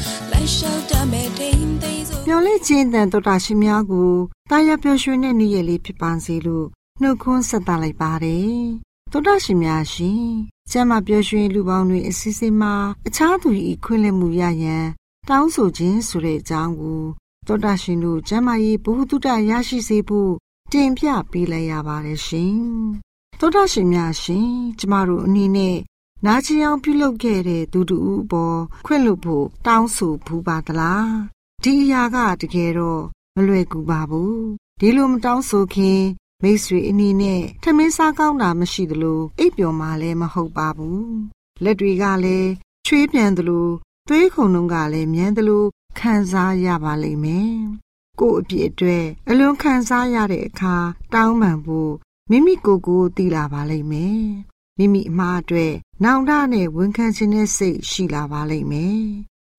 ်တ မဲ့တိမ်သိမ်းစို့မျော်လင့်ခြင်းတန်တော်တာရှင်များကိုတာယာပျော်ရွှင်တဲ့နေ့ရက်လေးဖြစ်ပါစေလို့နှုတ်ခွန်းဆက်သလိုက်ပါတယ်တော်တာရှင်များရှင်ကျမ်းမာပျော်ရွှင်လူပေါင်းတွေအစီအစဉ်မှာအခြားသူ၏ခွင့်လန်းမှုရရန်တောင်းဆိုခြင်းဆိုတဲ့အကြောင်းကိုတော်တာရှင်တို့ကျမ်းမာရေးဘုဟုတုတရရှိစေဖို့တင်ပြပေးလိုက်ရပါတယ်ရှင်တော်တာရှင်များရှင် ကျမတို့အနေနဲ့ နာကျင်အောင်ပြုလုပ်ခဲ့တဲ့သူတူအပေါ်ခွင့်လွတ်ဖို့တောင်းဆိုဘူးပါသလားဒီအရာကတကယ်တော့မလွယ်ကူပါဘူးဒီလိုမတောင်းဆိုခင်မိတ်ဆွေအနီးနဲ့ထမင်းစားကောင်းတာမရှိသလိုအိပ်ပျော်မှလည်းမဟုတ်ပါဘူးလက်တွေကလည်းချွေးပြန်သလိုသွေးခုန်လုံးကလည်းမြန်းသလိုခံစားရပါလိမ့်မယ်ကို့အပြစ်အတွက်အလွန်ခံစားရတဲ့အခါတောင်းပန်ဖို့မိမိကိုယ်ကိုသိလာပါလိမ့်မယ် မိမိအမှားအတွက်နောင်တနဲ့ဝန်ခံခြင်းနဲ့စိတ်ရှိလာပါလိမ့်မယ်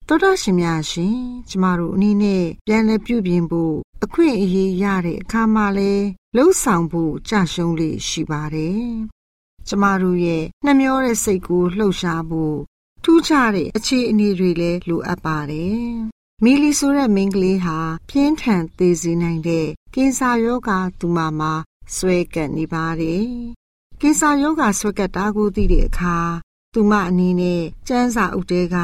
သောတာရှင်များရှင်ကျမတို့အနေနဲ့ပြန်လည်ပြုပြင်ဖို့အခွင့်အရေးရတဲ့အခါမှလည်းလှုပ်ဆောင်ဖို့ကြရှုံးလေးရှိပါတယ်။ကျမတို့ရဲ့နှမျောတဲ့စိတ်ကိုလှုပ်ရှားဖို့ထူးခြားတဲ့အခြေအနေတွေလည်းလိုအပ်ပါတယ်။မီလီဆိုတဲ့မိန်းကလေးဟာပြင်းထန်သေးစေနိုင်တဲ့ကင်ဆာရောဂါသူမမှာဆွဲကပ်နေပါတယ်။ ကင်ဆာရောဂါဆွဲကပ်တာကိုသိတဲ့အခါသူမအနေနဲ့စမ်းစာဥတဲက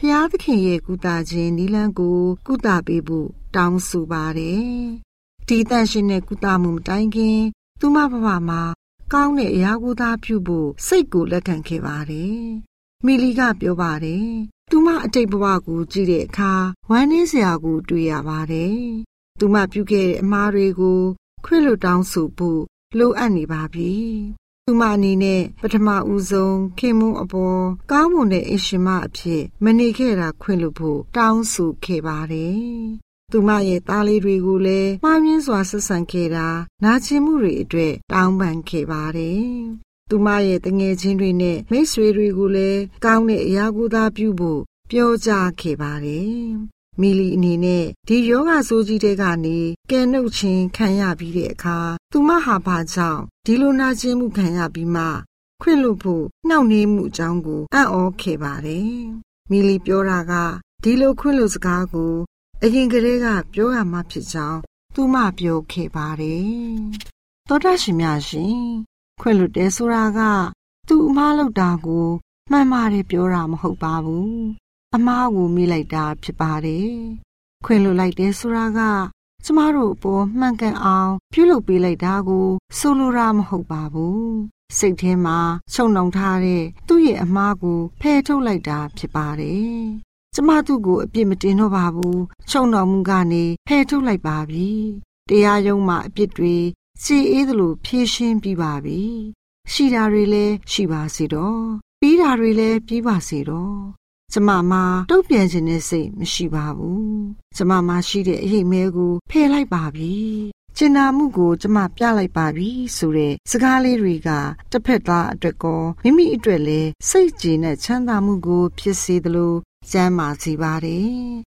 ဖျားသခင်ရဲ့ကုသခြင်းနီလန်းကိုကုသပေးဖို့တောင်းဆိုပါတယ်။ဒီတန်ရှင်တဲ့ကုသမှုမတိုင်ခင် သူမဘဝမှာကောင်းတဲ့အရာကိုသာပြုဖို့စိတ်ကိုလက်ခံခဲ့ပါတယ်။မီလီကပြောပါတယ်။သူမအတိတ်ဘဝကိုကြည့်တဲ့အခါဝမ်းနည်းစရာကိုတွေ့ရပါတယ်။သူမပြုခဲ့တဲ့အမှားတွေကိုခွင့်လွှတ်တောင်းဆိုဖို့လိုအပ်နေပါပြီ သူမအနေနဲ့ပထမဦးဆုံးခင်မုန်းအပေါ်ကောင်းမွန်တဲ့အရှင်မအဖြစ်မနေခဲ့တာခွင့်လို့ဖို့တောင်းဆိုခဲ့ပါတယ်။သူမရဲ့သားလေးတွေကိုလည်းမှားယွင်းစွာဆက်ဆံခဲ့တာနာကျင်မှုတွေအတွက်တောင်းပန်ခဲ့ပါတယ်။သူမရဲ့တငယ်ချင်းတွေနဲ့မိတ်ဆွေတွေကိုလည်းကောင်းတဲ့အရာကိုသာပြုဖို့ပြောကြားခဲ့ပါတယ်။ မီလီအနေနဲ့ဒီယောဂဆိုးကြီးတဲ့ကနေကဲနှုတ်ခြင်းခံရပြီးတဲ့အခါသူမဟာဘာကြောင့်ဒီလိုနာကျင်မှုခံရပြီးမှခွင့်လွတ်ဖို့နှောင့်နှေးမှုအကြောင်းကိုအံ့ဩခဲ့ပါတယ်။မီလီပြောတာကဒီလိုခွင့်လွတ်စကားကိုအအရင်ကတည်းကပြောရမှာဖြစ်ကြောင်းသူမပြောခဲ့ပါတယ်သောတာရှင်များရှင်ခွင့်လွတ်တယ်ဆိုတာက သူအမားလောက်တာကိုမှန်ပါတယ်ပြောတာမဟုတ်ပါဘူး အမားကိုမိလိုက်တာဖြစ်ပါတယ်ခွင့်လွတ်လိုက်တယ်ဆိုတာက ကျမတို့အပေါ်မှန်ကန်အောင် ပြုလုပ်ပေးလိုက်တာကို ဆိုလိုတာမဟုတ်ပါဘူးစိတ်ထဲမှာချုံနှောင်ထားတဲ့သူ့ရဲ့အမားကိုဖယ်ထုတ်လိုက်တာဖြစ်ပါတယ်ကျမသူ့ကိုအပြစ်မတင်တော့ပါဘူးချုံတော်မူကနေဖယ်ထုတ်လိုက်ပါပြီတရားရုံးမှာအပြစ်တွေစီအေးသလိုဖြည့်ရှင်းပြီးပါပြီရှိတာတွေလည်းရှိပါစေတော့ပြီးတာတွေလည်းပြီးပါစေတော့ ကျမမှာတုတ်ပြန်ခြင်းနဲ့စိတ်မရှိပါဘူးကျမမှာရှိတဲ့အရေးမဲကိုဖယ်လိုက်ပါပြီကျင်နာမှုကိုကျမပြလိုက်ပါပြီဆိုတဲ့စကားလေးတွေကတစ်ဖက်သားအတွက်ကောမိမိအတွက်လည်းစိတ်ကြည်နဲ့ချမ်းသာမှုကို ဖြစ်စေသလိုကျမ်းမာစေပါတယ်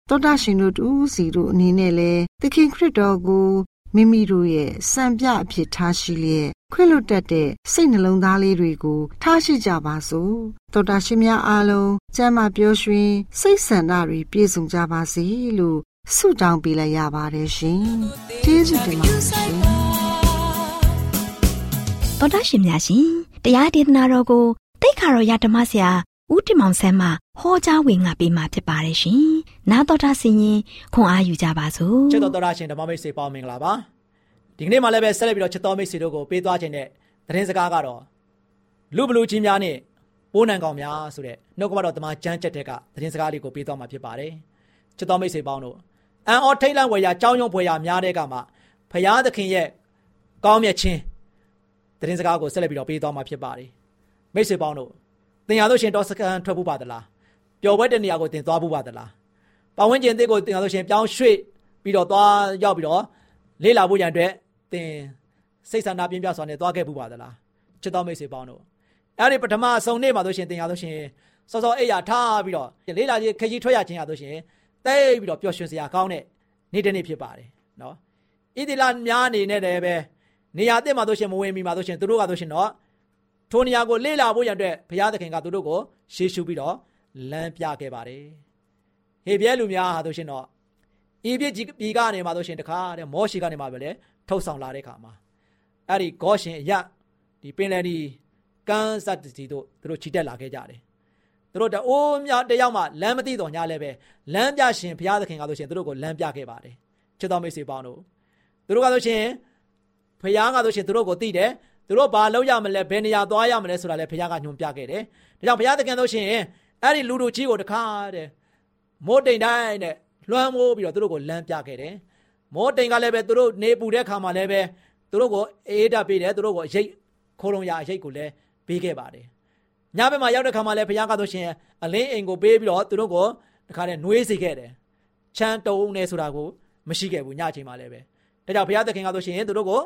တောတာရှင်တို့တူစီတို့အနေနဲ့လည်းသခင်ခရစ်တော်ကို မိမိတို့ရဲ့စံပြအဖြစ်ထားရှိလျက်ခွင့်လွတ်တတ်တဲ့စိတ်နှလုံးသားလေးတွေကို ထားရှိကြပါစို့တောတာရှင်များအားလုံးကျမ်းမာပျော်ရွှင်စိတ်ဆန္ဒတွေပြည့်စုံကြပါစေလို့ဆုတောင်းပေးလိုက်ရပါတယ်ရှင်ကျေးဇူးတင်ပါတယ်ရှင်တော်တာရှင်များရှင်တရားဒေသနာတော်ကိုတိတ်ခါတော်ရဓမ္မဆရာဦးတင်မောင်ဆန်းမှဟောကြားဝင်ငါပေးมาဖြစ်ပါတယ်ရှင်။ နာတော်တာဆင်ရင်ခွန်အားယူကြပါစို့။ချစ်တော်တော်ရှင်ဓမ္မမိတ်ဆွေပေါင်းမင်္ဂလာပါ။ဒီကနေ့မှလည်းပဲဆက်လက်ပြီးတော့ချစ်တော်မိတ်ဆွေတို့ကိုပေးသွားခြင်းတဲ့သတင်းစကားကတော့လူဘလူချင်းများနဲ့ပိုးနံကောင်များဆိုတဲ့နှုတ်ကပတော်တမန်ကျမ်းချက်တဲ့ကသတင်းစကားလေးကိုပေးသွားမှာဖြစ်ပါတယ်။ချစ်တော်မိတ်ဆွေပေါင်းတို့အန်အော်ထိတ်လန့်ဝယ်ရာကြောင်းရုံဖွယ်ရာများတဲ့ကမှဖရာသခင်ရဲ့ကောင်းမြတ်ခြင်းသတင်းစကားကိုဆက်လက်ပြီးတော့ပေးသွားမှာဖြစ်ပါတယ်။မိတ်ဆွေပေါင်းတို့သင်ရလို့ရှင်တော့စကန်ထွက်ဖို့ပါသလားပျော်ပွဲတဲ့နေရာကိုသင်သွားဖို့ပါသလား ပတ်ဝန်းကျင်အသစ်ကိုသင်ရလို့ရှင်ပြောင်းရွှေ့ပြီးတော့သွားရောက်ပြီးတော့လေ့လာဖို့ရန်အတွက်သင်စိတ်ဆန္ဒပြင်းပြစွာနဲ့သွားခဲ့ဖို့ပါသလားချစ်တော်မိတ်ဆွေပေါင်းတို့အဲ့ဒီပထမအဆုံးနေ့မှာဆိုရှင်သင်ရလို့ရှင်စောစောအိယာထားပြီးတော့လေ့လာခြင်းခကြီးထွက်ရခြင်းရလို့ရှင်တိတ်ပြီးတော့ပျော်ရွှင်စရာကောင်းတဲ့နေ့တစ်နေ့ဖြစ်ပါတယ်နော်ဣတိလများအနေနဲ့လည်းပဲနေရာတစ်မှာဆိုရှင်မဝင်မီမှာဆိုရှင်သူတို့ကဆိုရှင်တော့ထိုနေရာကိုလေ့လာဖို့ရတဲ့ဘုရားသခင်ကသူတို့ကိုရှေးရှုပြီးတော့လမ်းပြခဲ့ပါတယ်။ ဟေပြဲလူများဟာဆိုရှင်တော့ဤပြစ်ကြီးကနေမှာဆိုရှင်တခါတဲ့မောရှိကနေမှာပဲလေထုတ်ဆောင်လာတဲ့ခါမှာအဲ့ဒီဂေါရှင်အရဒီပင်လယ်ဒီကန်းစတ်တီတို့သူတို့ခြိတက်လာခဲ့ကြတယ်။သူတို့တအိုးများတယောက်မှလမ်းမသိတော့ညာလည်းပဲလမ်းပြရှင်ဘုရားသခင်ကဆိုရှင်သူတို့ကိုလမ်းပြခဲ့ပါတယ်။ချစ်တော်မိတ်ဆွေပေါင်းတို့သူတို့ကဆိုရှင်ဘုရားကဆိုရှင်သူတို့ကိုသိတယ်သူတို့ဘာလုပ်ရမလဲဘယ်နေရာသွားရမလဲဆိုတာလည်းဘုရားကညွှန်ပြခဲ့တယ်။ဒါကြောင့်ဘုရားသခင်တို့ရှင်အဲ့ဒီလူတို့ကြီးကိုတခါတဲ့ မိုးတိမ်တိုင်းနဲ့လွှမ်းမိုးပြီးတော့သူတို့ကိုလမ်းပြခဲ့တယ်။မိုးတိမ်ကလည်းပဲသူတို့နေပူတဲ့ခါမှာလည်းပဲသူတို့ကိုအေးဓာတ်ပေးတယ်သူတို့ကိုအရေးခိုးလုံရအရေးကိုလည်းပေးခဲ့ပါတယ်။ညဘက်မှာရောက်တဲ့ခါမှာလည်းဘုရားကတို့ရှင်အလင်းအိမ်ကိုပေးပြီးတော့သူတို့ကိုတခါနဲ့နှွေးစေခဲ့တယ်။ချမ်းတုံးနေဆိုတာကိုမရှိခဲ့ဘူးညအချိန်မှာလည်းပဲ။ဒါကြောင့်ဘုရားသခင်ကတို့ရှင်သူတို့ကို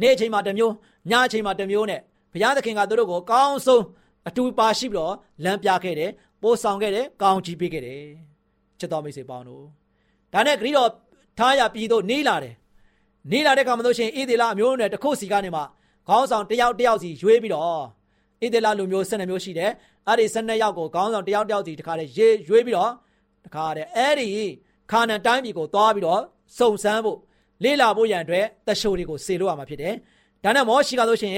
နေ့အချိန်မှာတစ်မျိုးညအချိန်မှာတစ်မျိုးနဲ့ဘုရားသခင်ကသူတို့ကိုကောင်းဆုံးအတူပါရှိပြီးတော့လမ်းပြခဲ့တယ် ပို့ဆောင်ခဲ့တယ်ကောင်းချီးပေးခဲ့တယ်ချစ်တော်မိတ်ဆွေပေါင်းတို့ဒါနဲ့ဂရိတော်ထားရပြည်သို့နေလာတယ်နေလာတဲ့ခါမှာလို့ရှိရင်ဣသေလအမျိုးနဲ့တခုစီကနေမှခေါင်းဆောင်တယောက်တယောက်စီရွေးပြီးတော့ဣသေလလူမျိုး12မျိုးရှိတယ်အဲ့ဒီ12ယောက်ကိုခေါင်းဆောင်တယောက်တယောက်စီတခါတည်းရေးရွေးပြီးတော့တခါတည်းအဲ့ဒီခါနန်တိုင်းပြည်ကိုသွားပြီးတော့စုံစမ်းဖို့လေ့လာဖို့ရန်အတွက်တရှိုးတွေကိုစေလို့ရမှာဖြစ်တယ်။ဒါနဲ့မောရှိကဆိုရှင်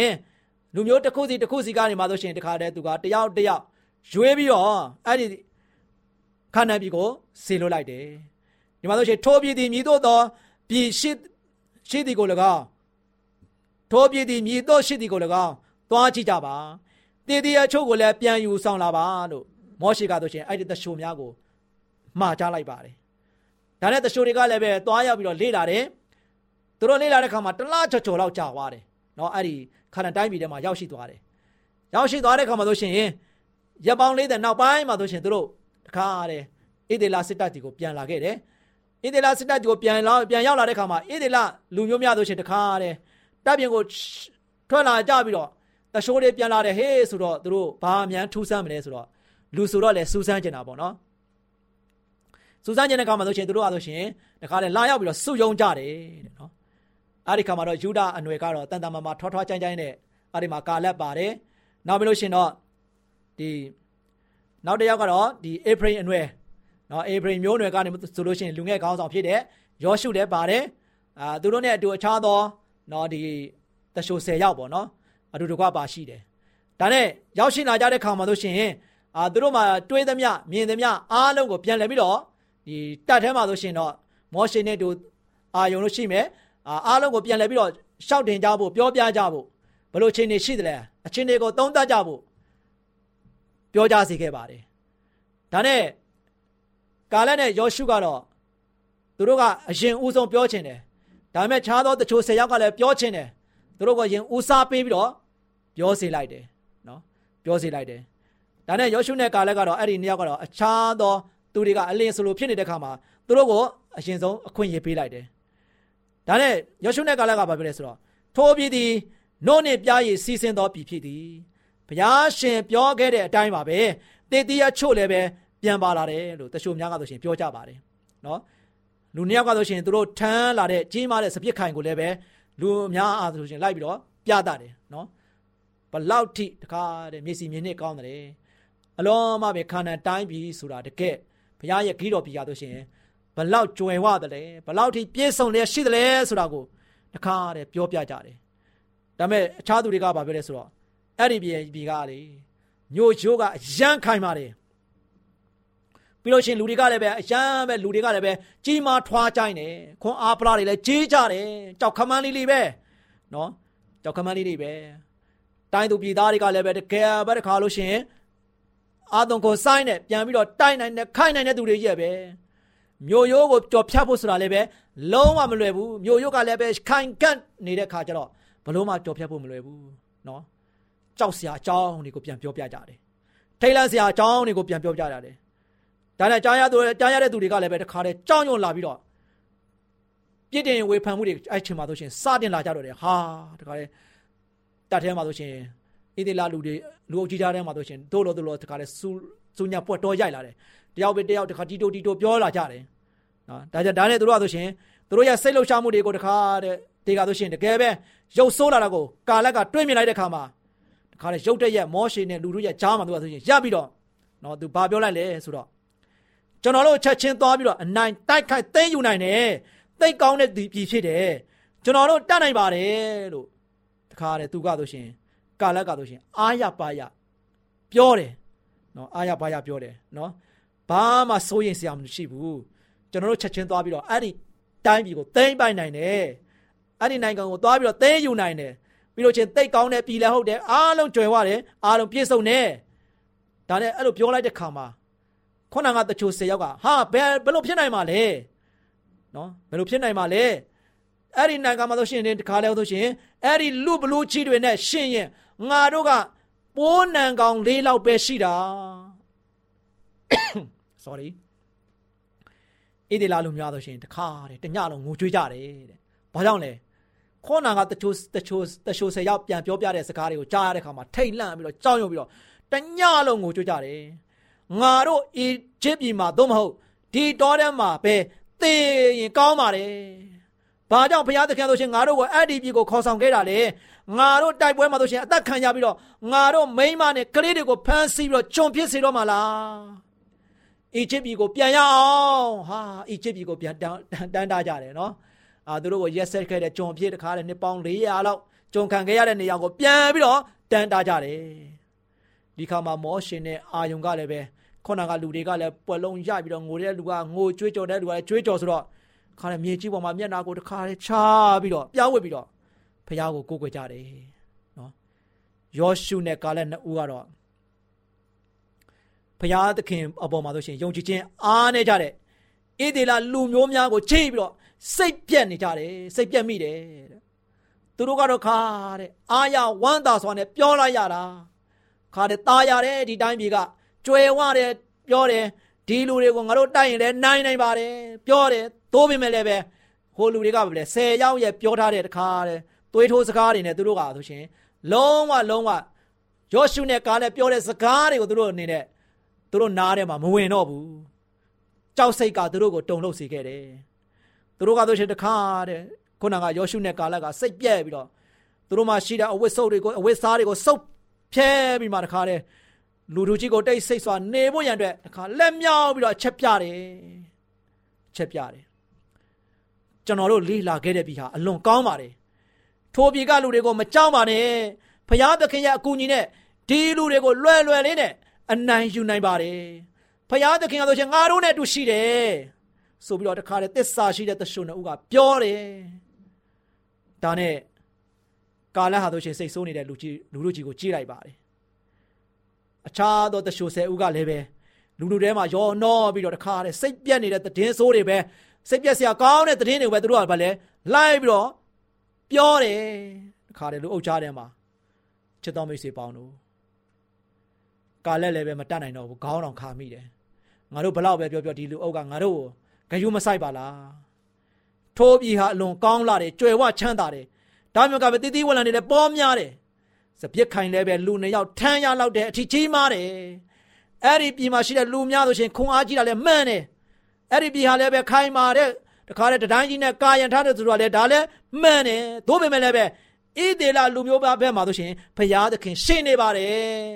လူမျိုးတစ်ခုစီတစ်ခုစီကနေမှဆိုရှင်တခါတည်းသူကတယောက်တယောက် ရွေးပြီးတော့အဲ့ဒီခါနာပြည်ကိုဆေလွတ်လိုက်တယ်ဒီမှာဆိုရှင်ထိုးပြည်သည်မြည်တို့သောပြည်ရှိရှိသည်ကို၎င်းထိုးပြည်သည်မြည်တို့ရှိသည်ကို၎င်းသွားကြည့်ကြပါတည်တည်အချုပ်ကိုလည်းပြန်ယူဆောင်လာပါလို့မောရှိကဆိုရှင်အဲ့ဒီတရှိုများကိုမှားချလိုက်ပါတယ်ဒါနဲ့တရှိုတွေကလည်းပဲသွားရောက်ပြီးတော့လေ့လာတယ်သူတို့လေ့လာတဲ့ခါမှာတလားချော်ချော်လောက်ကြာသွားတယ်နော်အဲ့ဒီခါနတိုင်းပြည်ထဲမှာရောက်ရှိသွားတယ်ရောက်ရှိသွားတဲ့ခါမှာဆိုရှင် ရက်ပေါင်း40နောက်ပိုင်းမှာဆိုရှင်သူတို့တခါတဲ့ဣသေလစစ်တပ်တီကိုပြန်လာခဲ့တယ်ဣသေလစစ်တပ်တီကိုပြန်လာပြန်ရောက်လာတဲ့ခါမှာဣသေလလူမျိုးများဆိုရှင်တခါတဲ့တပ်ပြင်ကိုထွက်လာကြပြီးတော့တရှိုးတွေပြန်လာတယ်ဟေးဆိုတော့သူတို့ဘာမှန်းထူးဆန်းမလဲဆိုတော့လူဆိုတော့လေစူးစမ်းကျင်တာပေါ့နော်စူးစမ်းကျင်တဲ့ခါမှာဆိုရှင်သူတို့ကဆိုရှင်တခါလေလာရောက်ပြီးတော့စုယုံကြတယ်တဲ့နော်အဲ့ဒီခါမှာတော့ယူဒအနွယ်ကတော့တန်တမမထောထွားချိုင်းချိုင်းနဲ့အဲ့ဒီမှာကာလက်ပါတယ်နောက်ပြီးလို့ရှင်တော့ ဒီနောက်တစ်ယောက်ကတော့ဒီအေဖရိအနွယ်နော်အေဗရိမျိုးနွယ်ကနေဆိုလို့ရှိရင်လူငယ်ကောင်းဆောင်ဖြစ်တဲ့ယောရှုလည်းပါတယ်အာသူတို့နဲ့အတူအခြားသောနော်ဒီတရှို10ယောက်ပေါ့နော်အတူတကွပါရှိတယ်ဒါနဲ့ရောက်ရှိလာကြတဲ့ခါမှာဆိုရှင်အာသူတို့မှာတွေးသမျှမြင်သမျှအားလုံးကိုပြန်လည်ပြီးတော့ဒီတက်ထဲမှာဆိုရှင်တော့မောရှေနဲ့တူအာယုံလို့ရှိမယ်အာအားလုံးကိုပြန်လည်ပြီးတော့ရှောက်တင်ကြဖို့ပြောပြကြဖို့ဘလို့ချင်းနေရှိသလဲအချင်းတွေကိုသုံးသပ်ကြဖို့ ပြောကြစေခဲ့ပါတယ်ဒါနဲ့ကာလနဲ့ယောရှုကတော့သူတို့ကအရင်ဦးဆုံးပြောချင်တယ်ဒါပေမဲ့ခြားသောတချို့၁၀ယောက်ကလည်းပြောချင်တယ်သူတို့ကရင်ဦးစားပေးပြီးတော့ပြောစေလိုက်တယ်နော်ပြောစေလိုက်တယ်ဒါနဲ့ယောရှုနဲ့ကာလက်ကတော့အဲ့ဒီနှစ်ယောက်ကတော့အခြားသောသူတွေကအလင်းဆိုလိုဖြစ်နေတဲ့ခါမှာသူတို့ကိုအရင်ဆုံးအခွင့်အရေးပေးလိုက်တယ်ဒါနဲ့ယောရှုနဲ့ကာလက်ကဘာပြောလဲဆိုတော့ထိုးပြီးသည်နို့နှင့်ပြားရည်စီးဆင်းသောပြည်ဖြစ်သည် ဘုရားရှင်ပြောခဲ့တဲ့အတိုင်းပါပဲတေတီးရချို့လည်းပဲပြန်ပါလာတယ်လို့တချို့များကဆိုရှင်ပြောကြပါတယ်နော်လူနှစ်ယောက်ကဆိုရှင်သူတို့ထမ်းလာတဲ့ကြီးမားတဲ့စပစ်ခိုင်ကိုလည်းပဲလူများအားဆိုရှင်လိုက်ပြီးတော့ပြတာတယ်နော်ဘလောက်ထိတခါတဲ့မျက်စိမြင်နဲ့ကောင်းတယ်အလုံးမပဲခန္ဓာတိုင်းပြီဆိုတာတကယ်ဘုရားရဲ့ဂိတော်ပြရဆိုရှင်ဘလောက်ကြွယ်ဝတယ်လဲဘလောက်ထိပြည့်စုံလဲရှိတယ်လဲဆိုတာကိုတခါတဲ့ပြောပြကြတယ်ဒါပေမဲ့အခြားသူတွေကဘာပြောလဲဆိုတော့ အဲ့ဒီပြည်ပြည်ကလေညိုချိုးကအရန်ခိုင်ပါတယ်ပြီးလို့ရှိရင်လူတွေကလည်းပဲအရန်ပဲလူတွေကလည်းပဲကြီးမားထွားကြိုင်းတယ်ခွန်အားပလားတွေလည်းကြီးကြတယ်ကြောက်ခမန်းလေးလေးပဲနော်ကြောက်ခမန်းလေးတွေပဲတိုင်းသူပြည်သားတွေကလည်းပဲတကယ်ပဲတခါလို့ရှိရင်အာသွန်ကိုစိုင်းနဲ့ပြန်ပြီးတော့တိုက်နိုင်တဲ့ခိုင်နိုင်တဲ့သူတွေရဲ့ပဲမြို့ရိုးကိုကြော်ဖြတ်ဖို့ဆိုတာလည်းပဲလုံးဝမလွယ်ဘူးမြို့ရိုးကလည်းပဲခိုင်ကန့်နေတဲ့ခါကျတော့ဘလို့မှကြော်ဖြတ်ဖို့မလွယ်ဘူးနော် ကြောက်စရာအကြောင်းတွေကိုပြန်ပြောပြကြတယ်ထိတ်လန့်စရာအကြောင်းတွေကိုပြန်ပြောပြကြတယ်ဒါနဲ့ကြားရသူကြားရတဲ့သူတွေကလည်းပဲတခါတည်းကြောင်းညွန့်လာပြီးတော့ပြစ်တင်ဝေဖန်မှုတွေအဲ့ချိန်မှာဆိုရှင်စတင်လာကြတော့တယ်ဟာတခါတည်းတတ်ထဲမှာဆိုရှင်ဣတိလာလူတွေလူအုပ်ကြီးကြားထဲမှာဆိုရှင်တို့လို့တို့လို့တခါတည်းစူစူညာပွက်တော်ရိုက်လာတယ်တယောက်ပဲတယောက်တခါတီတိုတီတိုပြောလာကြတယ်နော်ဒါကြောင့်ဒါနဲ့တို့ကဆိုရှင်တို့ရဲ့စိတ်လှုပ်ရှားမှုတွေကိုတခါတည်းတေကဆိုရှင်တကယ်ပဲရုပ်ဆိုးလာတာကိုကာလက်ကတွေးမြင်လိုက်တဲ့ခါမှာတ ခါတည်းရုပ်တရက်မောရှေနဲ့လူတို့ရဲ့ကြားမှာတို့ကဆိုရှင်ရပ်ပြီးတော့နော်သူဘာပြောလိုက်လဲဆိုတော့ကျွန်တော်တို့ချက်ချင်းသွားပြီးတော့အနိုင်တိုက်ခိုက်သိမ်းယူနိုင်တယ်သိကောင်းတဲ့ဒီပြည်ဖြစ်တယ်ကျွန်တော်တို့တတ်နိုင်ပါတယ်လို့တခါတည်းသူကဆိုရှင်ကာလက်ကဆိုရှင်အာရပါရပြောတယ်နော်အာရပါရပြောတယ်နော်ဘာမှစိုးရင်စရာမရှိဘူးကျွန်တော်တို့ချက်ချင်းသွားပြီးတော့အဲ့ဒီတိုင်းပြည်ကိုသိမ်းပိုင်နိုင်တယ်အဲ့ဒီနိုင်ငံကိုသွားပြီးတော့သိမ်းယူနိုင်တယ် ပြီးတော့ချင်းသိကောင်းတဲ့ပြည်လည်းဟုတ်တယ်အားလုံးကြွယ်ဝတယ်အားလုံးပြည့်စုံတယ်ဒါနဲ့အဲ့လိုပြောလိုက်တဲ့ခါမှာခုနကတချို့၁၀ယောက်ကဟာဘယ်ဘယ်လိုဖြစ်နိုင်မှာလဲနော်ဘယ်လိုဖြစ်နိုင်မှာလဲအဲ့ဒီနိုင်ငံမှာဆိုရှင်တခါလဲဆိုရှင်အဲ့ဒီလူဘလူးချီတွေနဲ့ရှင်ရင်ငါတို့ကပိုးနံကောင်လေးလောက်ပဲရှိတာ sorry ဣဒီလာလူများဆိုရှင်တခါတဲ့တညလုံးငိုကြွေးကြတယ်တဲ့ဘာကြောင့်လဲ ခေါနာကတချို့တချို့တချို့ဆယ်ယောက်ပြန်ပြောပြတဲ့စကားတွေကိုကြားရတဲ့ခါမှာထိတ်လန့်ပြီးတော့ကြောက်ရွံ့ပြီးတော့တညလုံးငိုကြွေးကြတယ်ငါတို့အီဂျစ်ပြည်မှာသို့မဟုတ်ဒီတောထဲမှာပဲသေရင်ကောင်းပါတယ်။ဘာကြောင့်ဘုရားသခင်ဆိုရှင်ငါတို့ကိုအဲ့ဒီပြည်ကိုခေါ်ဆောင်ခဲ့တာလေ။ငါတို့တိုက်ပွဲမှာဆိုရှင်အသက်ခံရပြီးတော့ငါတို့မိန်းမနဲ့ကလေးတွေကိုဖမ်းဆီးပြီးတော့ကျွန်ဖြစ်စေတော့မှာလား။အီဂျစ်ပြည်ကိုပြန်ရအောင်။ဟာအီဂျစ်ပြည်ကိုပြန်တန်းတန်းတာကြတယ်နော်။ အာသူတို့ကိုရက်ဆက်ခဲ့တဲ့ကျွန်ဖြစ်တခါတဲ့နှစ်ပေါင်း400လောက်ကျွန်ခံခဲ့ရတဲ့နေရာကိုပြန်ပြီးတော့တန်းတာကြတယ်။ဒီခါမှာမောရှင်နဲ့အာယုံကလည်းပဲခုနကလူတွေကလည်းပွက်လုံးရပြီးတော့ငိုတဲ့လူကငိုကြွေးကြော်တဲ့လူကလည်းကြွေးကြော်ဆိုတော့ခါလည်းမြေကြီးပေါ်မှာမျက်နာကိုတစ်ခါလေးချပြီးတော့ပြောင်းဝစ်ပြီးတော့ဖះကိုကိုးကွယ်ကြတယ်နော်ယောရှုနဲ့ကာလက်နှစ်ဦးကတော့ဖះသခင်အပေါ်မှာဆိုရှင်ယုံကြည်ခြင်းအားနေကြတဲ့ဣဒေလာလူမျိုးများကိုချိတ်ပြီးတော့ စိတ်ပြက်နေကြတယ်စိတ်ပြက်မိတယ်တဲ့သူတို့ကတော့ခါတဲ့အာရဝမ်းသာစွာနဲ့ပြောလိုက်ရတာခါတဲ့ตาရတယ်ဒီတိုင်းပြည်ကကြွယ်ဝတယ်ပြောတယ်ဒီလူတွေကိုငါတို့တိုက်ရင်လည်းနိုင်နိုင်ပါတယ်ပြောတယ်သိုးပေမဲ့လည်းပဲဟိုလူတွေကပဲဆယ်ယောက်ရဲ့ပြောထားတဲ့တခါတဲ့သွေးထိုးစကားတွေနဲ့သူတို့ကဆိုရှင်လုံးဝလုံးဝယောရှုနဲ့ကားနဲ့ပြောတဲ့စကားတွေကိုသူတို့အနေနဲ့သူတို့နားထဲမှာမဝင်တော့ဘူးကြောက်စိတ်ကသူတို့ကိုတုန်လှုပ်စေခဲ့တယ် သူတို့ကဆိုရှင်တခါတဲ့ခုနကယောရှုနဲ့ကာလကစိတ်ပြက်ပြီးတော့သူတို့မှရှိတဲ့အဝတ်စုပ်တွေကိုအဝတ်စားတွေကိုစုပ်ဖြဲပြီးမှတခါတဲ့လူတို့ကြီးကိုတိတ်ဆိတ်စွာနေဖို့ရန်အတွက်တခါလက်မြောက်ပြီးတော့အချက်ပြတယ်ချက်ပြတယ်ကျွန်တော်တို့လေးလာခဲ့တဲ့ပြီဟာအလွန်ကောင်းပါတယ်ထိုပြည်ကလူတွေကိုမကြောက်ပါနဲ့ဖျားသခင်ရဲ့အကူအညီနဲ့ဒီလူတွေကိုလွယ်လွယ်လေးနဲ့အနိုင်ယူနိုင်ပါတယ်ဖျားသခင်ကဆိုချင်ငါတို့နဲ့အတူရှိတယ် ဆိုပြီးတော့တခါတည်းသစ္စာရှိတဲ့သရှုံနှစ်ဦးကပြောတယ်ဒါနဲ့ကာလဟာဆိုရှင်စိတ်ဆိုးနေတဲ့လူကြီးလူတို့ကြီးကိုကြည့်လိုက်ပါတယ်အခြားသောသရှုံဆယ်ဦးကလည်းပဲလူလူထဲမှာရောနှောပြီးတော့တခါတည်းစိတ်ပြက်နေတဲ့တည်င်းဆိုးတွေပဲစိတ်ပြက်စရာကောင်းတဲ့တည်င်းတွေပဲသူတို့ကဘာလဲလိုက်ပြီးတော့ပြောတယ်တခါတည်းလူအုပ်ချတဲ့မှာချစ်တော်မိတ်ဆွေပေါင်းတို့ကာလက်လည်းပဲမတတ်နိုင်တော့ဘူးခေါင်းတော်ခါမိတယ်ငါတို့ဘလောက်ပဲပြောပြောဒီလူအုပ်ကငါတို့ကို ဂယုမဆိုင်ပါလားထိုးပြီဟာအလွန်ကောင်းလာတယ်ကြွယ်ဝချမ်းသာတယ်ဒါမျိုးကပဲတည်တည်ဝလံနေတယ်ပေါ်များတယ်စပြစ်ခိုင်လည်းပဲလူနှစ်ယောက်ထမ်းရလောက်တဲ့အထီးကြီးမားတယ်အဲ့ဒီပြည်မှာရှိတဲ့လူများဆိုရှင်ခွန်အားကြီးတာလည်းမှန်တယ်အဲ့ဒီပြည်ဟာလည်းပဲခိုင်မာတဲ့တခါတည်းတတိုင်းကြီးနဲ့ကာယံထားတဲ့သူတို့ကလည်းဒါလည်းမှန်တယ်သို့ပေမဲ့လည်းပဲဣသေလလူမျိုးသားဘက်မှာဆိုရှင်ဖရာသခင်ရှင်းနေပါတယ်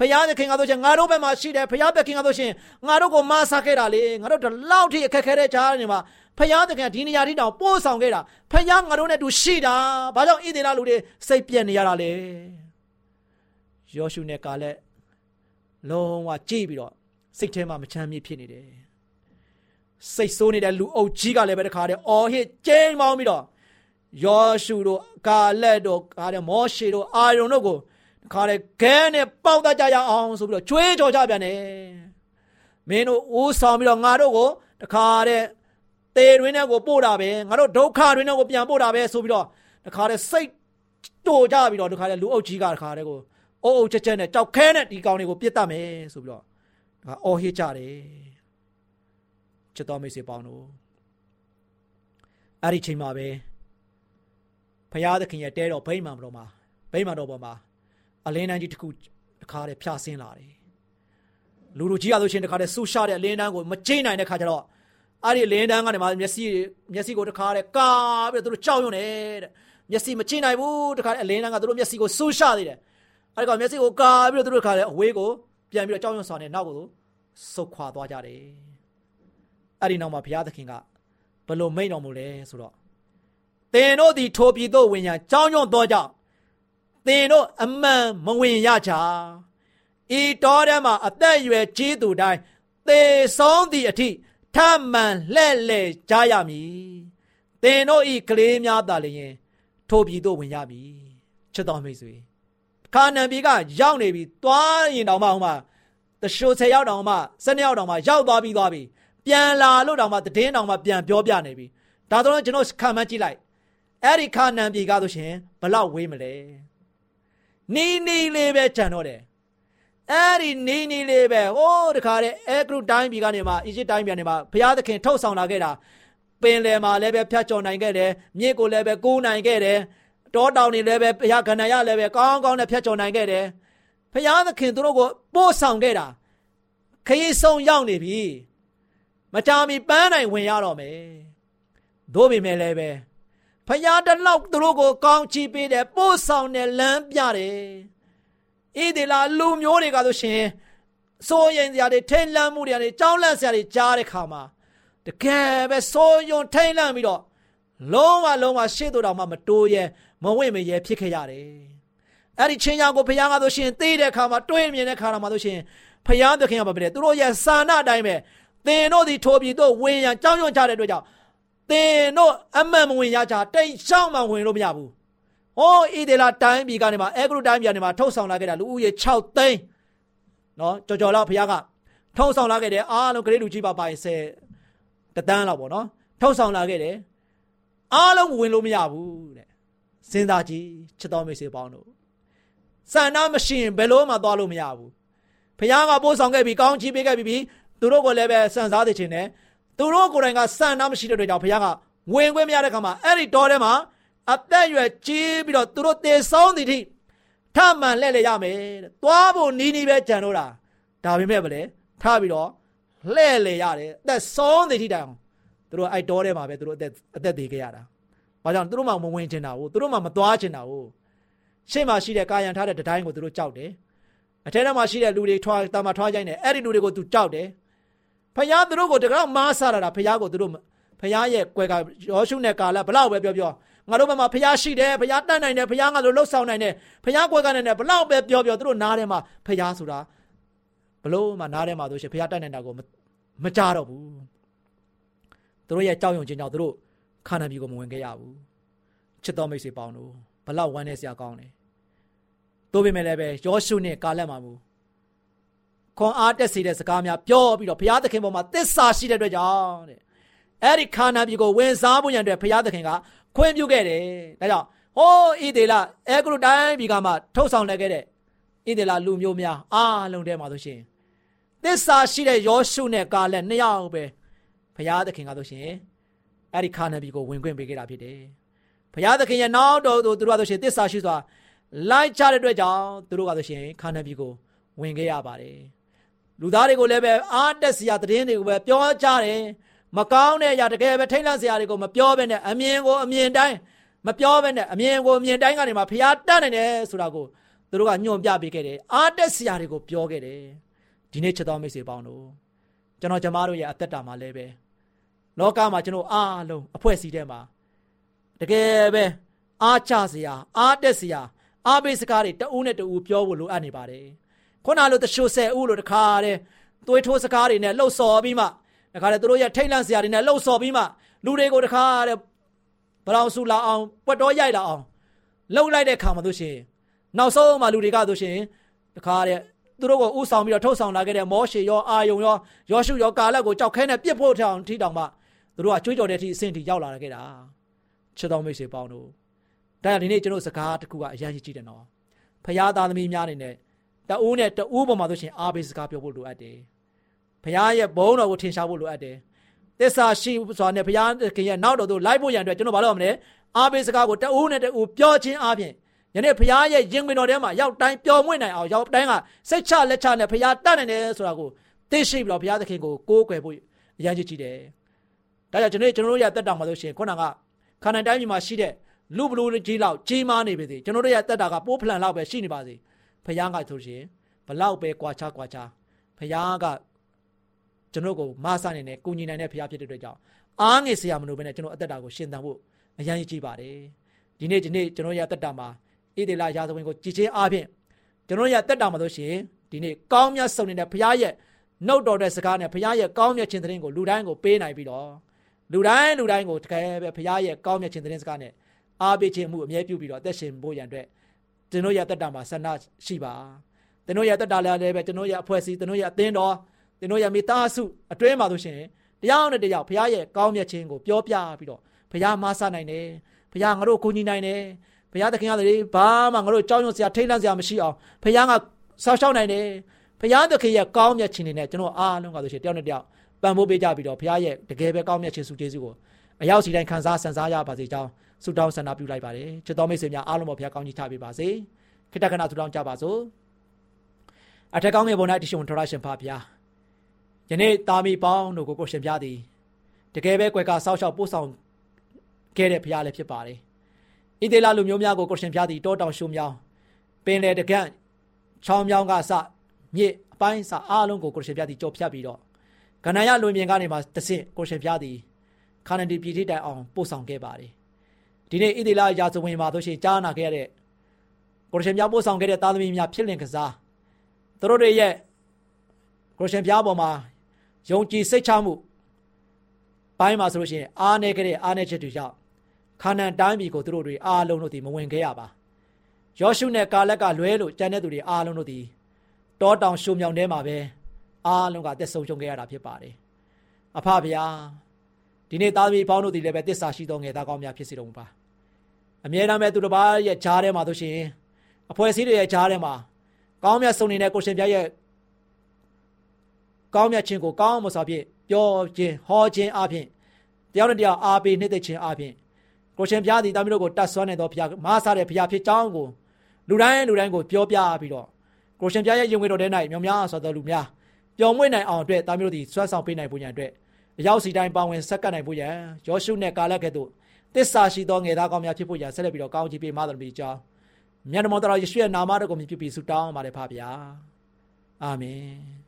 ဖရာသခင်ကဆိုရှင်ငါတို့ဘက်မှာရှိတယ်ဖရာသခင်ကဆိုရှင်ငါတို့ကိုမဆာခဲ့တာလေငါတို့ဒီလောက်ထိအခက်ခဲတဲ့ကြားနေမှာဖယားတကယ်ဒီနေရာထိတောင်ပို့ဆောင်ခဲ့တာဖယားငါတို့နဲ့တူရှိတာဘာကြောင့်ဣသေလလူတွေစိတ်ပြက်နေရတာလဲယောရှုနဲ့ကာလက်လုံးဝကြည့်ပြီးတော့စိတ်ထဲမှာမချမ်းမြေ့ဖြစ်နေတယ်စိတ်ဆိုးနေတဲ့လူအုပ်ကြီးကလည်းပဲတခါတည်းအော်ဟစ်ကျင်းမောင်းပြီးတော့ယောရှုတို့ကာလက်တို့ကာတဲ့မောရှေတို့အာရုံတို့ကို တခါတည်းခဲနဲ့ပေါက်တကြရအောင်ဆိုပြီးတော့ကြွေးကြော်ကြပြန်တယ်မင်းတို့ဦးဆောင်ပြီးတော့ငါတို့ကိုတခါတည်းတေတွင်နဲ့ကိုပို့တာပဲငါတို့ဒုက္ခတွင်နဲ့ကိုပြန်ပို့တာပဲဆိုပြီးတော့တခါတည်းစိတ်တိုကြပြီးတော့တခါတည်းလူအုပ်ကြီးကတခါတည်းကိုအုပ်အုပ်ချက်ချက်နဲ့ကြောက်ခဲနဲ့ဒီကောင်တွေကိုပြစ်တတ်မယ်ဆိုပြီးတော့ဒါအော်ဟစ်ကြတယ်ချစ်တော်မိတ်ဆွေပေါင်းတို့အဲ့ဒီချိန်မှာပဲဖရာသခင်ရဲ့တဲတော်ဗိမာန်တော်မှာဗိမာန်တော်ပေါ်မှာ အလင်းတန်းကြီးတစ်ခုတစ်ခါတည်းဖြာဆင်းလာတယ်လူလူကြီးရလို့ချင်းတခါတည်းဆူရှာတဲ့အလင်းတန်းကိုမကျိနိုင်တဲ့ခါကျတော့အဲ့ဒီလင်းတန်းကနေမှမျက်စိမျက်စိကိုတခါတည်းကာပြီးတော့သူတို့ကြောက်ရွံ့နေတဲ့မျက်စိမကျိနိုင်ဘူးတခါတည်းအလင်းတန်းကသူတို့မျက်စိကိုဆူရှာသေးတယ်အဲ့ကောင်မျက်စိကိုကာပြီးတော့သူတို့တခါတည်းအဝေးကိုပြန်ပြီးတော့ကြောက်ရွံ့စွာနဲ့နောက်ကိုဆုတ်ခွာသွားကြတယ်အဲ့ဒီနောက်မှာဘုရားသခင်ကဘလို့မိန့်တော်မူလဲဆိုတော့သင်တို့သည်ထိုပြည်သို့ဝင်ရကြောင်းရွံ့သောကြောင့် သင်တို့အမှန်မဝင်ရကြဤတော်ထဲမှာအသက်အရွယ်ကြီးသူတိုင်းသေဆုံးသည့်အထိထမှန်လှဲ့လေကြရမည်သင်တို့ဤကလေးများသာလျင်ထိုပြည်သို့ဝင်ရမည်ချစ်တော်မိတ်ဆွေခါနန်ပြည်ကရောက်နေပြီသွားရင်တောင်မှဟိုမှာတရှိုဆယ်ရောက်တောင်မှစနေရောက်တောင်မှရောက်သွားပြီးသွားပြီပြန်လာလို့တောင်မှတည်င်းတောင်မှပြန်ပြောပြနေပြီဒါတော့ကျွန်တော်ခံမှန်းကြည့်လိုက်အဲ့ဒီခါနန်ပြည်ကဆိုရှင်ဘလောက်ဝေးမလဲ နီးနီးလေးပဲကြံတော့တယ်အဲ့ဒီနီးနီးလေးပဲဟိုးတခါတဲ့အဲဂရုတိုင်းပြည်ကနေမှအီဂျစ်တိုင်းပြည်ကနေမှဘုရားသခင်ထုတ်ဆောင်လာခဲ့တာပင်လယ်မှာလည်းပဲဖြတ်ကျော်နိုင်ခဲ့တယ်မြစ်ကိုလည်းပဲကူးနိုင်ခဲ့တယ်တောတောင်တွေလည်းပဲဘုရားခန္ဓာရလည်းပဲကောင်းကောင်းနဲ့ဖြတ်ကျော်နိုင်ခဲ့တယ်ဘုရားသခင်သူတို့ကိုပို့ဆောင်ခဲ့တာခရီးဆုံးရောက်နေပြီမကြာမီပန်းနိုင်ဝင်ရတော့မယ်သို့ပေမဲ့လည်းပဲ ဖယားတလောက်သူတို့ကိုကောင်းချီးပေးတယ်ပို့ဆောင်တယ်လမ်းပြတယ်ဣဒေလာလူမျိုးတွေကဆိုရှင်စိုးရင်စရာတွေထိန်လန့်မှုတွေတွေကြောင်းလန့်စရာတွေကြားတဲ့ခါမှာတကယ်ပဲစိုးယုံထိန်လန့်ပြီးတော့လုံးဝလုံးဝရှေ့တို့တော်မှမတိုးရဲမဝင့်မရဲဖြစ်ခဲ့ရတယ်အဲ့ဒီချင်းကြောင်ကိုဘုရားကဆိုရှင်သိတဲ့ခါမှာတွေးမြင်တဲ့ခါမှာဆိုရှင်ဘုရားသခင်ကပါပဲသူတို့ရဲ့စာနာအတိုင်းပဲသင်တို့ဒီထိုပြည်တို့ဝင်ရန်ကြောင်းရွံ့ကြတဲ့အတွက်ကြောင့် သင်တို့အမှန်မဝင်ရကြတိတ်ရှောင်းမှဝင်လို့မရဘူး။ဟောဣဒေလာတိုင်းပြည်ကနေမှာအဲဂရုတိုင်းပြည်ကနေမှာထုတ်ဆောင်လာခဲ့တာလူဦးရေ6သိန်းနော်ကြော်ကြော်လောက်ဘုရားကထုတ်ဆောင်လာခဲ့တယ်အားလုံးဂရိလူကြီးပါပါရင်10တတန်းလောက်ပေါ့နော်ထုတ်ဆောင်လာခဲ့တယ်အားလုံးဝင်လို့မရဘူးတဲ့စဉ်းစားကြည့်ချစ်တော်မိတ်ဆွေပေါင်းတို့စန္ဒမရှိရင်ဘယ်လို့မှသွားလို့မရဘူးဘုရားကပို့ဆောင်ခဲ့ပြီးကောင်းချီးပေးခဲ့ပြီးသူတို့ကိုလည်းပဲစံစားသိခြင်းနဲ့ သူတို့ကိုယ်တိုင်ကစံနာမရှိတဲ့အတွက်ကြောင့်ဘုရားကဝင်ခွင့်မရတဲ့ခါမှာအဲ့ဒီတောထဲမှာအသက်ရွယ်ကြီးပြီးတော့သူတို့သေဆုံးသည်ထိထမှန်လှည့်လေရမယ်တဲ့။သွားဖို့နီးနီးပဲကြံတော့တာ။ဒါပေမဲ့ဗလေထပြီးတော့လှည့်လေရတယ်။အသက်ဆုံးသည်ထိတိုင်အောင်သူတို့အဲ့တောထဲမှာပဲသူတို့အသက်အသက်သေးခဲ့ရတာ။ဘာကြောင့်သူတို့မှမဝင်ချင်တာဘူး။သူတို့မှမသွားချင်တာဘူး။ရှေ့မှာရှိတဲ့ကာယံထားတဲ့တတိုင်းကိုသူတို့ကြောက်တယ်။အထဲထဲမှာရှိတဲ့လူတွေထွားတာမထွားကြိုင်းတယ်အဲ့ဒီလူတွေကိုသူကြောက်တယ် ဖယားသူတို့ကိုတကောက်မားဆတာဖယားကိုသူတို့ဖယားရဲ့ကွယ်ကယောရှုနဲ့ကာလဘလောက်ပဲပြောပြောငါတို့ဘက်မှာဖယားရှိတယ်ဖယားတတ်နိုင်တယ်ဖယားငါတို့လှုပ်ဆောင်နိုင်တယ်ဖယားကွယ်ကနိုင်တယ်ဘလောက်ပဲပြောပြောသူတို့နားထဲမှာဖယားဆိုတာဘလို့မှနားထဲမှာဆိုရှင်ဖယားတတ်နိုင်တာကိုမကြတော့ဘူးသူတို့ရဲ့ကြောက်ရွံ့ခြင်းကြောင့်သူတို့ခါနာပြည်ကိုမဝင်ခဲ့ရဘူးချစ်တော်မိတ်ဆွေပေါင်းတို့ဘလောက်ဝမ်းနေစရာကောင်းတယ်တို့ပေမဲ့လည်းပဲယောရှုနဲ့ကာလက်မှာမူ ခွန်အားတက်စေတဲ့စကားများပြောပြီးတော့ဘုရားသခင်ပေါ်မှာသစ္စာရှိတဲ့အတွက်ကြောင့်တဲ့အဲ့ဒီခါနာပြည်ကိုဝင်စားဖို့ရန်အတွက်ဘုရားသခင်ကခွင့်ပြုခဲ့တယ်ဒါကြောင့်ဟိုးဣဒေလအဲဂရုတိုင်းပြည်ကမှထုတ်ဆောင်လိုက်ခဲ့တဲ့ဣဒေလလူမျိုးများအားလုံးထဲမှာဆိုရှင်သစ္စာရှိတဲ့ယောရှုနဲ့ကာလက်နှစ်ယောက်ပဲဘုရားသခင်ကဆိုရှင်အဲ့ဒီခါနာပြည်ကိုဝင်ခွင့်ပေးခဲ့တာဖြစ်တယ်ဘုရားသခင်ရဲ့နောက်တော်သူတို့ကဆိုရှင်သစ္စာရှိစွာလိုက်ချတဲ့အတွက်ကြောင့်သူတို့ကဆိုရှင်ခါနာပြည်ကိုဝင်ခဲ့ရပါတယ် လူသားတွေကိုလည်းပဲအားတက်စရာသတင်းတွေကိုပဲပြောကြတယ်မကောင်းတဲ့အရာတကယ်ပဲထိတ်လန့်စရာတွေကိုမပြောဘဲနဲ့အမြင်ကိုအမြင်တိုင်းမပြောဘဲနဲ့အမြင်ကိုအမြင်တိုင်းကနေမှဖျားတတ်နိုင်တယ်ဆိုတာကိုသူတို့ကညွှန်ပြပေးခဲ့တယ်အားတက်စရာတွေကိုပြောခဲ့တယ်ဒီနေ့ချက်တော်မိတ်ဆွေပေါင်းတို့ကျွန်တော်ကျမတို့ရဲ့အသက်တာမှာလည်းပဲလောကမှာကျွန်တော်အားလုံးအဖွဲ့အစည်းထဲမှာတကယ်ပဲအားချစရာအားတက်စရာအားပေးစကားတွေတဦးနဲ့တဦးပြောဖို့လိုအပ်နေပါတယ် ခုနလိုတချို့ဆယ်ဦးလိုတခါတဲ့သွေးထိုးစကားတွေနဲ့လှုပ်ဆော်ပြီးမှတခါတဲ့သူတို့ရဲ့ထိတ်လန့်စရာတွေနဲ့လှုပ်ဆော်ပြီးမှလူတွေကိုတခါတဲ့ဘလောင်ဆူလာအောင်ပွက်တော်ရိုက်လာအောင်လှုပ်လိုက်တဲ့ခါမှတို့ရှင်နောက်ဆုံးမှလူတွေကတို့ရှင်တခါတဲ့သူတို့ကိုဥဆောင်ပြီးတော့ထုတ်ဆောင်လာခဲ့တဲ့မောရှေရောအာယုံရောယောရှုရောကာလက်ကိုကြောက်ခဲနဲ့ပြစ်ဖို့ထောင်ထိတောင်မှသူတို့ကကြွေးကြော်တဲ့အထိအဆင့်ထိရောက်လာခဲ့တာချစ်တော်မိတ်ဆွေပေါင်းတို့ဒါဒီနေ့ကျွန်တော်စကားတစ်ခုကအရန်ကြီးတယ်နော်ဖရာသားသမီးများအနေနဲ့ တအူးနဲ့တအူးပေါ်မှာဆိုရှင်အားပေးစကားပြောဖို့လိုအပ်တယ်ဖရာရဲ့ဘုန်းတော်ကိုထင်ရှားဖို့လိုအပ်တယ်သစ္စာရှိစွာနဲ့ဘုရားခင်ရဲ့နောက်တော်သို့လိုက်ဖို့ရန်အတွက်ကျွန်တော်ဘာလုပ်ရမလဲအားပေးစကားကိုတအူးနဲ့တအူးပြောခြင်းအပြင်ယနေ့ဘုရားရဲ့ရင်ခွင်တော်ထဲမှာရောက်တိုင်းပျော်မွေ့နိုင်အောင်ရောက်တိုင်းကစိတ်ချလက်ချနဲ့ဘုရားတတ်နိုင်တယ်ဆိုတာကိုသိရှိပြီးတော့ဘုရားသခင်ကိုကိုးကွယ်ဖို့အရန်ကြီးကြည့်တယ်ဒါကြောင့်ကျွန်တော်ကျွန်တော်တို့ရဲ့တက်တောင်မှာဆိုရှင်ခုနကခန္ဓာတိုင်းပြည်မှာရှိတဲ့လူဘလူကြီးလောက်ကြီးမားနေပါစေကျွန်တော်တို့ရဲ့တက်တာကပိုးဖလန်လောက်ပဲရှိနေပါစေ ဘုရားကဆိုရှင်ဘလောက်ပဲကွာခြားကွာခြားဘုရားကကျွန်တော်ကိုမဆနိုင်နဲ့ကုညီနိုင်တဲ့ဘုရားဖြစ်တဲ့အတွက်ကြောင့်အားငယ်စရာမလိုဘဲနဲ့ကျွန်တော်အသက်တာကိုရှင်သန်ဖို့အရန်ကြီးပါတယ်ဒီနေ့ဒီနေ့ကျွန်တော်ရဲ့အသက်တာမှာဣဒေလရာဇဝင်ကိုကြည်ချင်းအားဖြင့်ကျွန်တော်ရဲ့အသက်တာမှာဆိုရှင်ဒီနေ့ကောင်းမြတ်ဆုံးနေတဲ့ဘုရားရဲ့နှုတ်တော်တဲ့စကားနဲ့ဘုရားရဲ့ကောင်းမြတ်ခြင်းသတင်းကိုလူတိုင်းကိုပေးနိုင်ပြီးတော့လူတိုင်းလူတိုင်းကိုတကယ်ပဲဘုရားရဲ့ကောင်းမြတ်ခြင်းသတင်းစကားနဲ့အားပေးခြင်းမှုအမြဲပြုပြီးတော့အသက်ရှင်ဖို့ရန်အတွက် ကျွန်တော်ရဲ့တက်တာမှာဆန္ဒရှိပါကျွန်တော်ရဲ့တက်တာလည်းပဲကျွန်တော်ရဲ့အဖွဲ့အစည်းကျွန်တော်ရဲ့အသင်းတော်ကျွန်တော်ရဲ့မိသားစုအတွင်းမှာဆိုရှင်တရားနဲ့တရားဘုရားရဲ့ကောင်းမြတ်ခြင်းကိုပြောပြပြီးတော့ဘုရားမဆနိုင်တယ်ဘုရားငါတို့ကိုညီနိုင်တယ်ဘုရားသခင်ကလည်းဘာမှငါတို့ကြောင်းရွံ့စရာထိတ်လန့်စရာမရှိအောင်ဘုရားကဆောက်ရှောက်နိုင်တယ်ဘုရားသခင်ရဲ့ကောင်းမြတ်ခြင်းတွေနဲ့ကျွန်တော်အားလုံးကဆိုရှင်တယောက်နဲ့တယောက်ပံ့ပိုးပေးကြပြီးတော့ဘုရားရဲ့တကယ်ပဲကောင်းမြတ်ခြင်းစုကျေးဇူးကိုအရောက်စီတိုင်းခံစားဆန်စားရပါစေကြောင်း ဆုတောင်းဆန္ဒပြုလိုက်ပါတယ်ချစ်တော်မိတ်ဆွေများအားလုံးပေါ်ဘုရားကောင်းကြီးချပေးပါစေခိတ္တခဏဆုတောင်းကြပါစို့အထက်ကောင်းငယ်ပေါ်၌တရှင်ထရရှင်ဖာဘုရားယနေ့တာမီပေါင်းတို့ကိုကိုရှင်ပြသည်တကယ်ပဲကွယ်ကဆောက်ရှောက်ပို့ဆောင်ခဲ့တဲ့ဘုရားလည်းဖြစ်ပါတယ်ဣသေလလူမျိုးများကိုကိုရှင်ပြသည်တောတောင်ရှုံမြောင်းပင်လေတကန့်ချောင်းမြောင်းကစမြစ်အပိုင်းစအားလုံးကိုကိုရှင်ပြသည်ကြော်ဖြတ်ပြီးတော့ကဏ္ဍရလွင်ပြင်ကနေမှတဆင့်ကိုရှင်ပြသည်ခါနဒီပြည်ထိတိုင်အောင်ပို့ဆောင်ခဲ့ပါတယ် ဒီနေ့ဣသေလရာဇဝင်မှာတို့ရှိကြားနာခဲ့ရတဲ့ကိုရှင်ပြပို့ဆောင်ခဲ့တဲ့သားသမီးများဖြစ်လင်ကစားသူတို့တွေရဲ့ကိုရှင်ပြပေါ်မှာယုံကြည်စိတ်ချမှုပိုင်းမှာဆိုလို့ရှိရင်အားနေခဲ့တဲ့အားနေချက်တွေကြောင့်ခါနန်တိုင်းပြည်ကိုသူတို့တွေအားလုံးတို့ဒီမဝင်ခဲ့ရပါယောရှုနဲ့ကာလက်ကလွဲလို့ကျန်တဲ့သူတွေအားလုံးတို့ဒီတောတောင်ရှုံမြောင်ထဲမှာပဲအားလုံးကတက်ဆုံရှုံခဲ့ရတာဖြစ်ပါတယ်အဖဗျာဒီနေ့သားသမီးပေါင်းတို့ဒီလည်းပဲတစ္ဆာရှိသောငယ်သားကောင်းများဖြစ်စေတော်မူပါ အမြဲတမ်းပဲသူတစ်ပါးရဲ့ဂျားထဲမှာဆိုရှင်အဖွဲ့အစည်းတွေရဲ့ဂျားထဲမှာကောင်းမြတ်ဆုံးနေတဲ့ကိုရှင်ပြရဲ့ကောင်းမြတ်ခြင်းကိုကောင်းမစွာဖြင့်ပြောခြင်းဟောခြင်းအပြင်တယောက်နဲ့တယောက်အားပေးနှိမ့်သက်ခြင်းအပြင်ကိုရှင်ပြသည်တာမီးတို့ကိုတတ်ဆွမ်းနေသောဘုရားမဆားတဲ့ဘုရားဖြစ်ကြောင်းကိုလူတိုင်းလူတိုင်းကိုပြောပြပြီးတော့ကိုရှင်ပြရဲ့ယုံကြည်တော်တဲ့၌မြောင်များဆိုသောလူများပျော်မွေ့နိုင်အောင်အတွက်တာမီးတို့သည်ဆွမ်းဆောင်ပေးနိုင်ဖို့ရန်အတွက်အရောက်စီတိုင်းပါဝင်ဆက်ကပ်နိုင်ဖို့ရန်ယောရှုနဲ့ကာလကဲ့သို့ တစ္ဆာရှိသောငယ်သားကောင်းများဖြစ်ဖို့ရန်ဆက်လက်ပြီးတော့ကောင်းချီးပေးမှတော်မူကြောင်းမြတ်တော်တော်ယေရှုရဲ့နာမတော်ကိုမြည်ပြီးဆုတောင်းပါတယ်ဖပါဗျာအာမင်ရှင်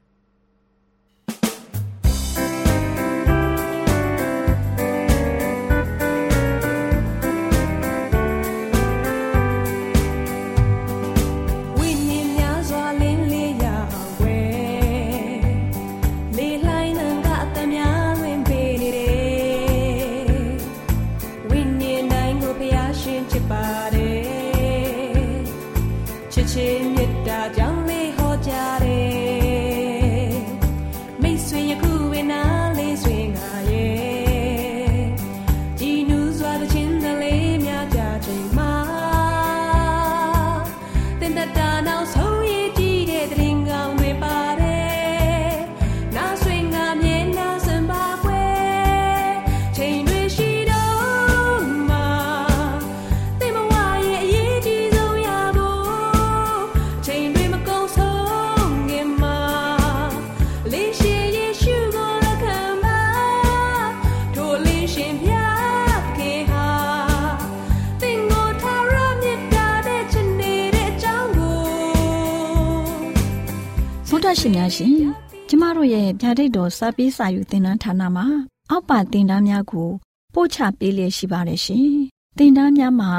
တို့ရဲ့ဗျာဒိတ်တော်စာပေးစာယူတင်နန်းဌာနမှာ အောက်ပါတင်ဒားများကို ပို့ချပေးလျက်ရှိပါတယ်ရှင်တင်ဒားများမှာ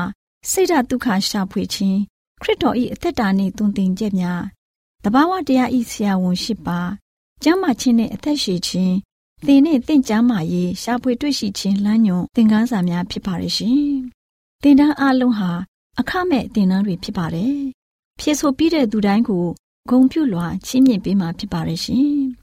စိတ်ဓာတ်ဒုက္ခရှာဖွေခြင်းခရစ်တော်၏အသက်တာနှင့်တုန်တင်ကြများတဘာဝတရားဤဆရာဝန်ရှိပါကျမ်းမာခြင်းနဲ့အသက်ရှိခြင်းသင်နဲ့တင့်ကြမာရေးရှာဖွေတွေ့ရှိခြင်းလမ်းညွန်သင်ခန်းစာများဖြစ်ပါရဲ့ရှင်တင်ဒားအလုံးဟာအခမဲ့တင်ဒားတွေဖြစ်ပါတယ်ဖြစ်ဆိုပြီးတဲ့သူတိုင်းကိုဂုံပြုလွှာချီးမြှင့်ပေးမှာဖြစ်ပါရဲ့ရှင်။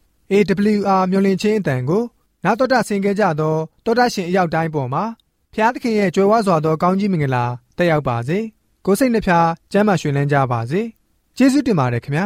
AWR မျော်လင့်ခြင်းအတန်ကိုနာတော်တာဆင် गे ကြတော့တောတာရှင်အရောက်တိုင်းပေါ်မှာဖျားသခင်ရဲ့ကြွယ်ဝစွာသောကောင်းကြီးမင်္ဂလာတက်ရောက်ပါစေကိုစိတ်နှဖျားစမ်းမွှင်လန်းကြပါစေကျေးဇူးတင်ပါတယ်ခင်ဗျာ